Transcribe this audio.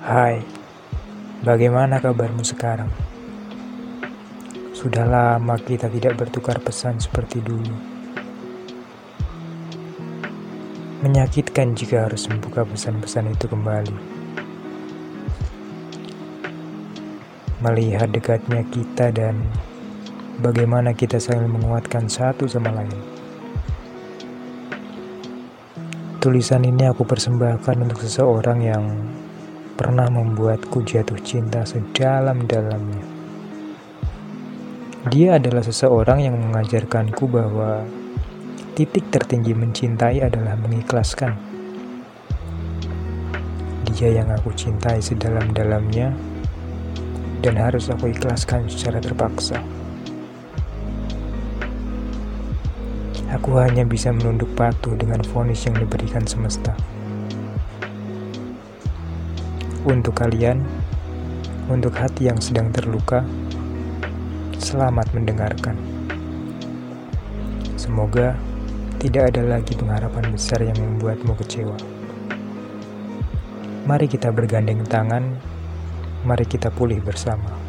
Hai, bagaimana kabarmu sekarang? Sudah lama kita tidak bertukar pesan seperti dulu. Menyakitkan jika harus membuka pesan-pesan itu kembali. Melihat dekatnya kita dan bagaimana kita saling menguatkan satu sama lain. Tulisan ini aku persembahkan untuk seseorang yang pernah membuatku jatuh cinta sedalam-dalamnya. Dia adalah seseorang yang mengajarkanku bahwa titik tertinggi mencintai adalah mengikhlaskan. Dia yang aku cintai sedalam-dalamnya dan harus aku ikhlaskan secara terpaksa. Aku hanya bisa menunduk patuh dengan vonis yang diberikan semesta. Untuk kalian, untuk hati yang sedang terluka, selamat mendengarkan. Semoga tidak ada lagi pengharapan besar yang membuatmu kecewa. Mari kita bergandeng tangan, mari kita pulih bersama.